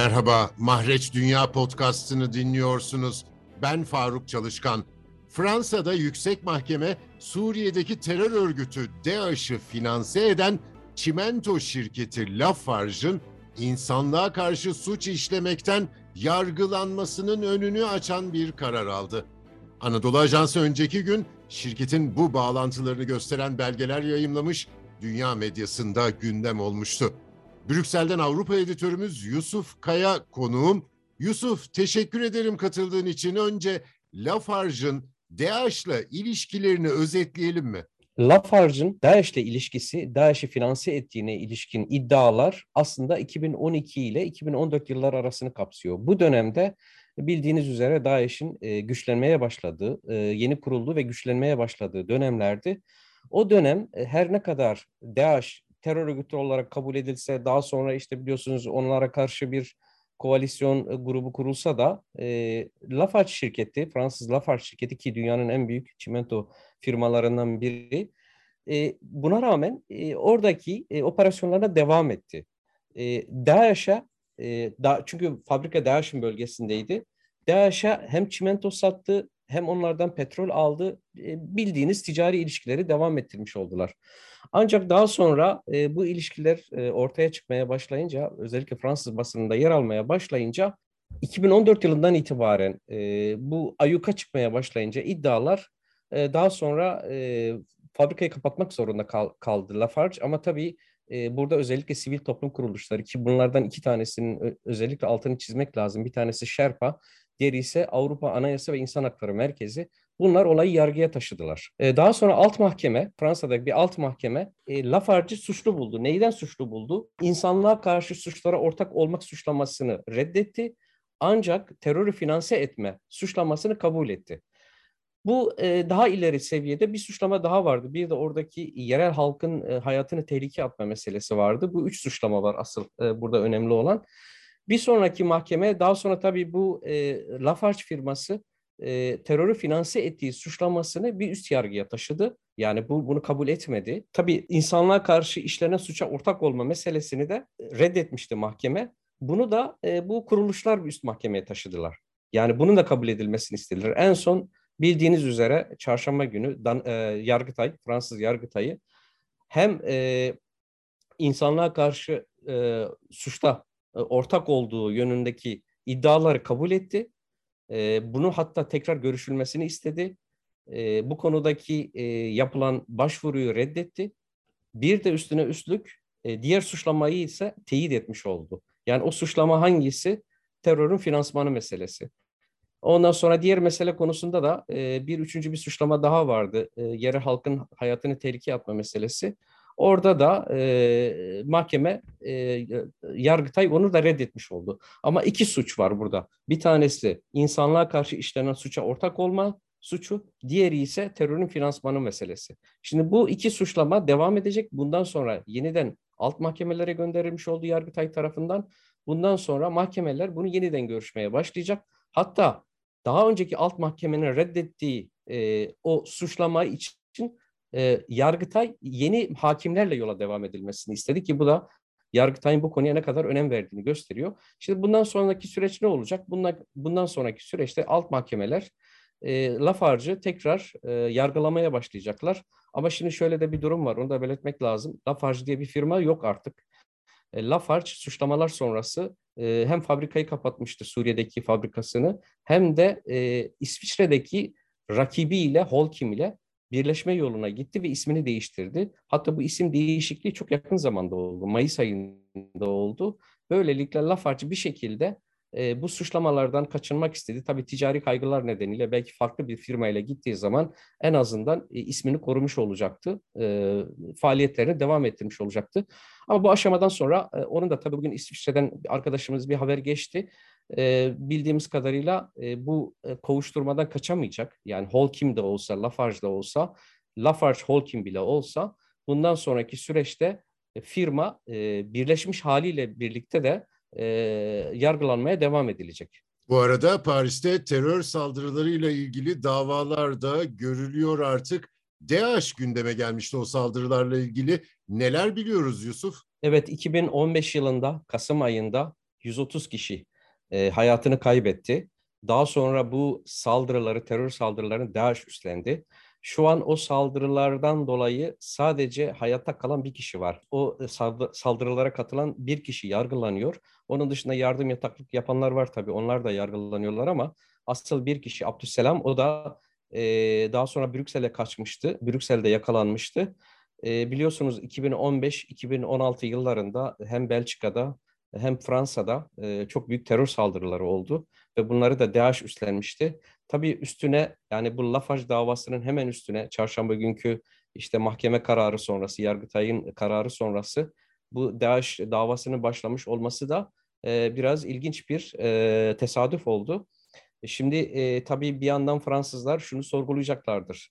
Merhaba, Mahreç Dünya Podcast'ını dinliyorsunuz. Ben Faruk Çalışkan. Fransa'da yüksek mahkeme Suriye'deki terör örgütü DAEŞ'ı finanse eden çimento şirketi Lafarge'ın insanlığa karşı suç işlemekten yargılanmasının önünü açan bir karar aldı. Anadolu Ajansı önceki gün şirketin bu bağlantılarını gösteren belgeler yayımlamış, dünya medyasında gündem olmuştu. Brüksel'den Avrupa editörümüz Yusuf Kaya konuğum. Yusuf teşekkür ederim katıldığın için. Önce Lafarge'ın DAEŞ'la ilişkilerini özetleyelim mi? Lafarge'ın DAEŞ'le ilişkisi, DAEŞ'i finanse ettiğine ilişkin iddialar aslında 2012 ile 2014 yıllar arasını kapsıyor. Bu dönemde bildiğiniz üzere DAEŞ'in e, güçlenmeye başladığı, e, yeni kurulduğu ve güçlenmeye başladığı dönemlerdi. O dönem e, her ne kadar DAEŞ terör örgütü olarak kabul edilse daha sonra işte biliyorsunuz onlara karşı bir koalisyon e, grubu kurulsa da e, Lafarge şirketi, Fransız Lafarge şirketi ki dünyanın en büyük çimento firmalarından biri e, buna rağmen e, oradaki e, operasyonlarına devam etti. E, DAEŞ'e e, da, çünkü fabrika DAEŞ'in bölgesindeydi. DAEŞ'e hem çimento sattı hem onlardan petrol aldı. E, bildiğiniz ticari ilişkileri devam ettirmiş oldular. Ancak daha sonra e, bu ilişkiler e, ortaya çıkmaya başlayınca, özellikle Fransız basınında yer almaya başlayınca, 2014 yılından itibaren bu ayuka çıkmaya başlayınca iddialar daha sonra fabrikayı kapatmak zorunda kal, kaldı Lafarge. Ama tabii burada özellikle sivil toplum kuruluşları ki bunlardan iki tanesinin özellikle altını çizmek lazım. Bir tanesi Sherpa, diğeri ise Avrupa Anayasa ve İnsan Hakları Merkezi. Bunlar olayı yargıya taşıdılar. E, daha sonra alt mahkeme, Fransa'da bir alt mahkeme e, Lafarge'ı suçlu buldu. Neyden suçlu buldu? İnsanlığa karşı suçlara ortak olmak suçlamasını reddetti. Ancak terörü finanse etme suçlamasını kabul etti. Bu e, daha ileri seviyede bir suçlama daha vardı. Bir de oradaki yerel halkın e, hayatını tehlikeye atma meselesi vardı. Bu üç suçlama var asıl e, burada önemli olan. Bir sonraki mahkeme daha sonra tabii bu e, Lafarge firması e, terörü finanse ettiği suçlamasını bir üst yargıya taşıdı. Yani bu bunu kabul etmedi. Tabii insanlığa karşı işlenen suça ortak olma meselesini de reddetmişti mahkeme. Bunu da e, bu kuruluşlar bir üst mahkemeye taşıdılar. Yani bunun da kabul edilmesini istediler. En son bildiğiniz üzere çarşamba günü Dan, e, Yargıtay, Fransız Yargıtay'ı hem e, insanlığa karşı e, suçta ortak olduğu yönündeki iddiaları kabul etti e, bunu hatta tekrar görüşülmesini istedi. E, bu konudaki e, yapılan başvuruyu reddetti. Bir de üstüne üstlük e, diğer suçlamayı ise teyit etmiş oldu. Yani o suçlama hangisi? Terörün finansmanı meselesi. Ondan sonra diğer mesele konusunda da e, bir üçüncü bir suçlama daha vardı. E, yerel halkın hayatını tehlikeye atma meselesi. Orada da e, mahkeme, e, Yargıtay onu da reddetmiş oldu. Ama iki suç var burada. Bir tanesi insanlığa karşı işlenen suça ortak olma suçu, diğeri ise terörün finansmanı meselesi. Şimdi bu iki suçlama devam edecek. Bundan sonra yeniden alt mahkemelere gönderilmiş oldu Yargıtay tarafından. Bundan sonra mahkemeler bunu yeniden görüşmeye başlayacak. Hatta daha önceki alt mahkemenin reddettiği e, o suçlama için e, Yargıtay yeni hakimlerle yola devam edilmesini istedi ki bu da Yargıtay'ın bu konuya ne kadar önem verdiğini gösteriyor. Şimdi bundan sonraki süreç ne olacak? Bundan, bundan sonraki süreçte alt mahkemeler e, Lafarge'ı tekrar e, yargılamaya başlayacaklar. Ama şimdi şöyle de bir durum var, onu da belirtmek lazım. Lafarge diye bir firma yok artık. E, Lafarge suçlamalar sonrası e, hem fabrikayı kapatmıştı Suriye'deki fabrikasını hem de e, İsviçre'deki rakibiyle, Holcim ile birleşme yoluna gitti ve ismini değiştirdi. Hatta bu isim değişikliği çok yakın zamanda oldu. Mayıs ayında oldu. Böylelikle Lafarge bir şekilde e, bu suçlamalardan kaçınmak istedi. Tabii ticari kaygılar nedeniyle belki farklı bir firmayla gittiği zaman en azından e, ismini korumuş olacaktı. E, faaliyetlerini devam ettirmiş olacaktı. Ama bu aşamadan sonra e, onun da tabii bugün İsviçre'den arkadaşımız bir haber geçti e, bildiğimiz kadarıyla e, bu e, kovuşturmadan kaçamayacak. Yani Holcim de olsa, Lafarge de olsa, Lafarge Holcim bile olsa bundan sonraki süreçte e, firma e, birleşmiş haliyle birlikte de e, yargılanmaya devam edilecek. Bu arada Paris'te terör saldırılarıyla ilgili davalar da görülüyor artık. DAEŞ gündeme gelmişti o saldırılarla ilgili. Neler biliyoruz Yusuf? Evet 2015 yılında Kasım ayında 130 kişi e, hayatını kaybetti. Daha sonra bu saldırıları, terör saldırılarını DAEŞ üstlendi. Şu an o saldırılardan dolayı sadece hayatta kalan bir kişi var. O e, saldırılara katılan bir kişi yargılanıyor. Onun dışında yardım yataklık yapanlar var tabii. Onlar da yargılanıyorlar ama asıl bir kişi Abdüsselam o da e, daha sonra Brüksel'e kaçmıştı. Brüksel'de yakalanmıştı. E, biliyorsunuz 2015-2016 yıllarında hem Belçika'da hem Fransa'da çok büyük terör saldırıları oldu ve bunları da DAEŞ üstlenmişti. Tabii üstüne yani bu Lafarge davasının hemen üstüne çarşamba günkü işte mahkeme kararı sonrası, Yargıtay'ın kararı sonrası bu DAEŞ davasının başlamış olması da biraz ilginç bir tesadüf oldu. Şimdi tabii bir yandan Fransızlar şunu sorgulayacaklardır.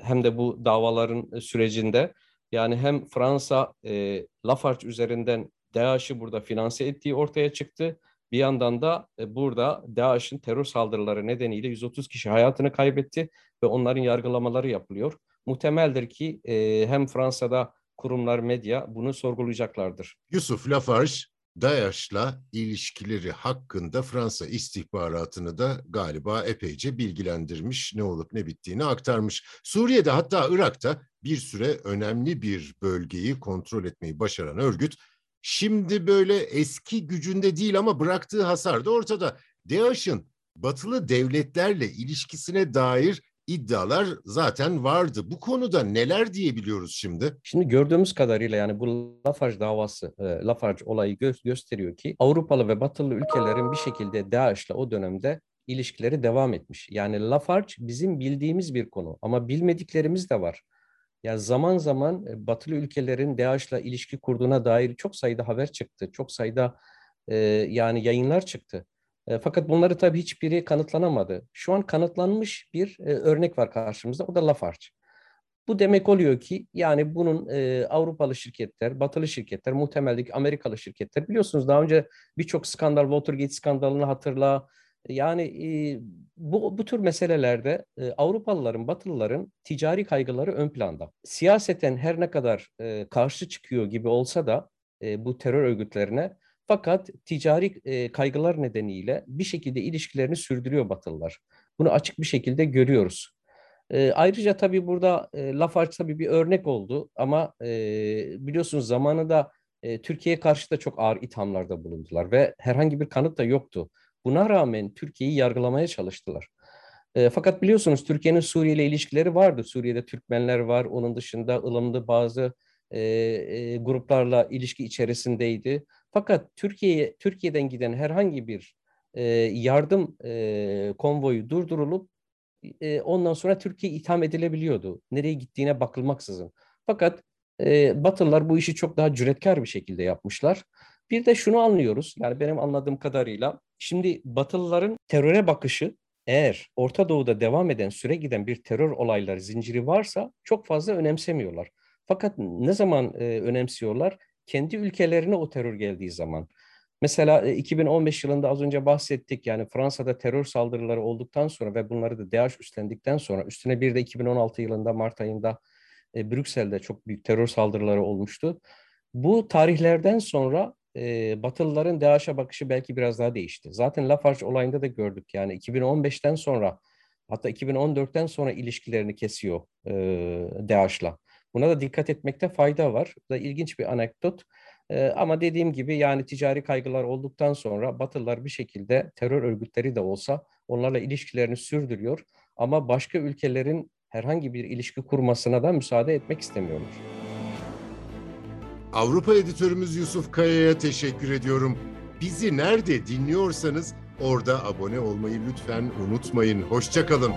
Hem de bu davaların sürecinde yani hem Fransa e, Lafarge üzerinden DAEŞ'i burada finanse ettiği ortaya çıktı. Bir yandan da e, burada DAEŞ'in terör saldırıları nedeniyle 130 kişi hayatını kaybetti ve onların yargılamaları yapılıyor. Muhtemeldir ki e, hem Fransa'da kurumlar, medya bunu sorgulayacaklardır. Yusuf Lafarge, DAEŞ'la ilişkileri hakkında Fransa istihbaratını da galiba epeyce bilgilendirmiş, ne olup ne bittiğini aktarmış. Suriye'de hatta Irak'ta bir süre önemli bir bölgeyi kontrol etmeyi başaran örgüt Şimdi böyle eski gücünde değil ama bıraktığı hasar da ortada. DAEŞ'in batılı devletlerle ilişkisine dair iddialar zaten vardı. Bu konuda neler diyebiliyoruz şimdi? Şimdi gördüğümüz kadarıyla yani bu Lafarge davası, e, Lafarge olayı gö- gösteriyor ki Avrupalı ve Batılı ülkelerin bir şekilde DAEŞ'le o dönemde ilişkileri devam etmiş. Yani Lafarge bizim bildiğimiz bir konu ama bilmediklerimiz de var. Yani zaman zaman e, batılı ülkelerin DAEŞ'la ilişki kurduğuna dair çok sayıda haber çıktı. Çok sayıda e, yani yayınlar çıktı. E, fakat bunları tabii hiçbiri kanıtlanamadı. Şu an kanıtlanmış bir e, örnek var karşımızda. O da Lafarge. Bu demek oluyor ki yani bunun e, Avrupalı şirketler, batılı şirketler, muhtemeldeki Amerikalı şirketler biliyorsunuz daha önce birçok skandal, Watergate skandalını hatırla, yani bu, bu tür meselelerde Avrupalıların, Batılıların ticari kaygıları ön planda. Siyaseten her ne kadar karşı çıkıyor gibi olsa da bu terör örgütlerine fakat ticari kaygılar nedeniyle bir şekilde ilişkilerini sürdürüyor Batılılar. Bunu açık bir şekilde görüyoruz. Ayrıca tabii burada e, Lafarge tabii bir örnek oldu ama biliyorsunuz zamanında e, Türkiye'ye karşı da çok ağır ithamlarda bulundular ve herhangi bir kanıt da yoktu. Buna rağmen Türkiye'yi yargılamaya çalıştılar. E, fakat biliyorsunuz Türkiye'nin Suriye ile ilişkileri vardı. Suriye'de Türkmenler var. Onun dışında ılımlı bazı e, e, gruplarla ilişki içerisindeydi. Fakat Türkiye'ye Türkiye'den giden herhangi bir e, yardım e, konvoyu durdurulup e, ondan sonra Türkiye itham edilebiliyordu. Nereye gittiğine bakılmaksızın. Fakat e, Batılılar bu işi çok daha cüretkar bir şekilde yapmışlar. Bir de şunu anlıyoruz. Yani benim anladığım kadarıyla şimdi Batılıların teröre bakışı eğer Orta Doğu'da devam eden, süre giden bir terör olayları zinciri varsa çok fazla önemsemiyorlar. Fakat ne zaman e, önemsiyorlar? Kendi ülkelerine o terör geldiği zaman. Mesela 2015 e, yılında az önce bahsettik yani Fransa'da terör saldırıları olduktan sonra ve bunları da DAEŞ üstlendikten sonra üstüne bir de 2016 yılında Mart ayında e, Brüksel'de çok büyük terör saldırıları olmuştu. Bu tarihlerden sonra e, Batılıların DAEŞ'e bakışı belki biraz daha değişti. Zaten Lafarge olayında da gördük. Yani 2015'ten sonra hatta 2014'ten sonra ilişkilerini kesiyor e, DAEŞ'la. Buna da dikkat etmekte fayda var. Bu da ilginç bir anekdot. E, ama dediğim gibi yani ticari kaygılar olduktan sonra Batılılar bir şekilde terör örgütleri de olsa onlarla ilişkilerini sürdürüyor. Ama başka ülkelerin herhangi bir ilişki kurmasına da müsaade etmek istemiyorlar. Avrupa editörümüz Yusuf Kaya'ya teşekkür ediyorum. Bizi nerede dinliyorsanız orada abone olmayı lütfen unutmayın. Hoşçakalın.